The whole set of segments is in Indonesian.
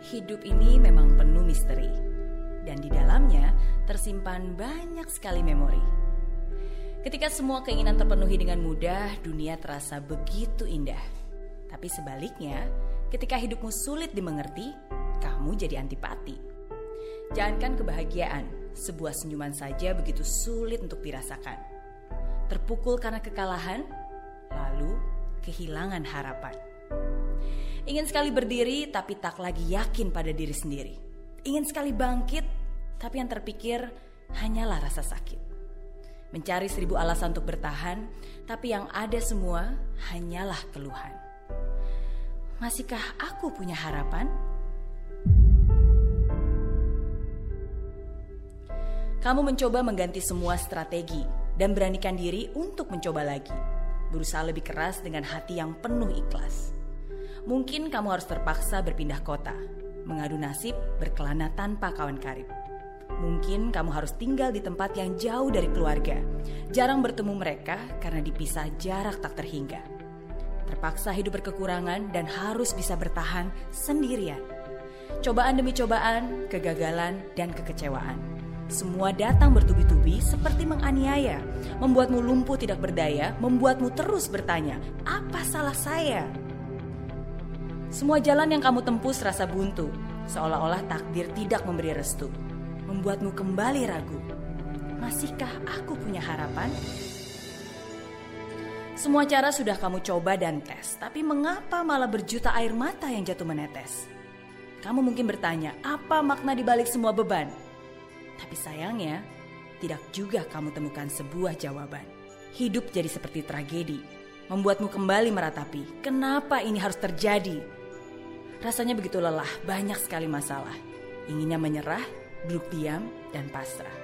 Hidup ini memang penuh misteri, dan di dalamnya tersimpan banyak sekali memori. Ketika semua keinginan terpenuhi dengan mudah, dunia terasa begitu indah. Tapi sebaliknya, ketika hidupmu sulit dimengerti, kamu jadi antipati. Jangankan kebahagiaan, sebuah senyuman saja begitu sulit untuk dirasakan. Terpukul karena kekalahan, lalu kehilangan harapan. Ingin sekali berdiri, tapi tak lagi yakin pada diri sendiri. Ingin sekali bangkit, tapi yang terpikir hanyalah rasa sakit. Mencari seribu alasan untuk bertahan, tapi yang ada semua hanyalah keluhan. Masihkah aku punya harapan? Kamu mencoba mengganti semua strategi dan beranikan diri untuk mencoba lagi. Berusaha lebih keras dengan hati yang penuh ikhlas. Mungkin kamu harus terpaksa berpindah kota, mengadu nasib berkelana tanpa kawan karib. Mungkin kamu harus tinggal di tempat yang jauh dari keluarga, jarang bertemu mereka karena dipisah jarak tak terhingga. Terpaksa hidup berkekurangan dan harus bisa bertahan sendirian. Cobaan demi cobaan, kegagalan, dan kekecewaan. Semua datang bertubi-tubi seperti menganiaya, membuatmu lumpuh tidak berdaya, membuatmu terus bertanya, "Apa salah saya?" Semua jalan yang kamu tempuh serasa buntu, seolah-olah takdir tidak memberi restu, membuatmu kembali ragu. Masihkah aku punya harapan? Semua cara sudah kamu coba dan tes, tapi mengapa malah berjuta air mata yang jatuh menetes? Kamu mungkin bertanya, apa makna dibalik semua beban? Tapi sayangnya, tidak juga kamu temukan sebuah jawaban. Hidup jadi seperti tragedi, membuatmu kembali meratapi, kenapa ini harus terjadi? Rasanya begitu lelah, banyak sekali masalah. Inginnya menyerah, duduk diam, dan pasrah.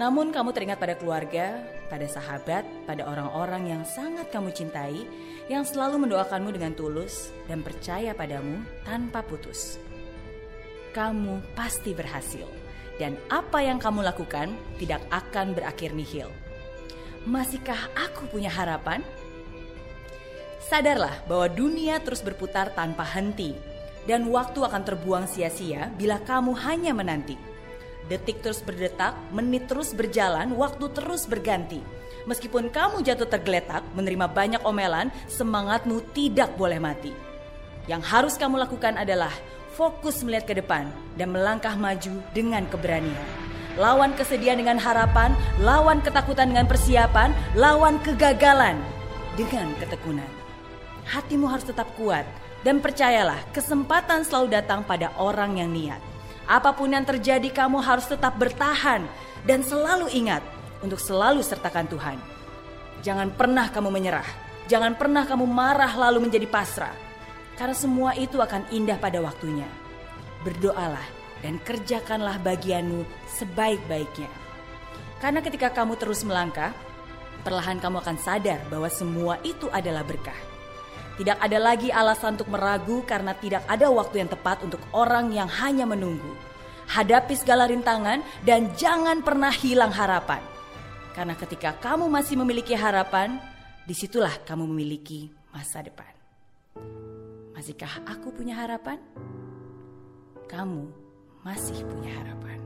Namun kamu teringat pada keluarga, pada sahabat, pada orang-orang yang sangat kamu cintai, yang selalu mendoakanmu dengan tulus dan percaya padamu tanpa putus. Kamu pasti berhasil, dan apa yang kamu lakukan tidak akan berakhir nihil. Masihkah aku punya harapan? Sadarlah bahwa dunia terus berputar tanpa henti dan waktu akan terbuang sia-sia bila kamu hanya menanti. Detik terus berdetak, menit terus berjalan, waktu terus berganti. Meskipun kamu jatuh tergeletak, menerima banyak omelan, semangatmu tidak boleh mati. Yang harus kamu lakukan adalah fokus melihat ke depan dan melangkah maju dengan keberanian. Lawan kesedihan dengan harapan, lawan ketakutan dengan persiapan, lawan kegagalan dengan ketekunan. Hatimu harus tetap kuat dan percayalah kesempatan selalu datang pada orang yang niat. Apa pun yang terjadi kamu harus tetap bertahan dan selalu ingat untuk selalu sertakan Tuhan. Jangan pernah kamu menyerah. Jangan pernah kamu marah lalu menjadi pasrah. Karena semua itu akan indah pada waktunya. Berdoalah dan kerjakanlah bagianmu sebaik-baiknya. Karena ketika kamu terus melangkah, perlahan kamu akan sadar bahwa semua itu adalah berkah. Tidak ada lagi alasan untuk meragu karena tidak ada waktu yang tepat untuk orang yang hanya menunggu. Hadapi segala rintangan dan jangan pernah hilang harapan. Karena ketika kamu masih memiliki harapan, di situlah kamu memiliki masa depan. Masihkah aku punya harapan? Kamu masih punya harapan.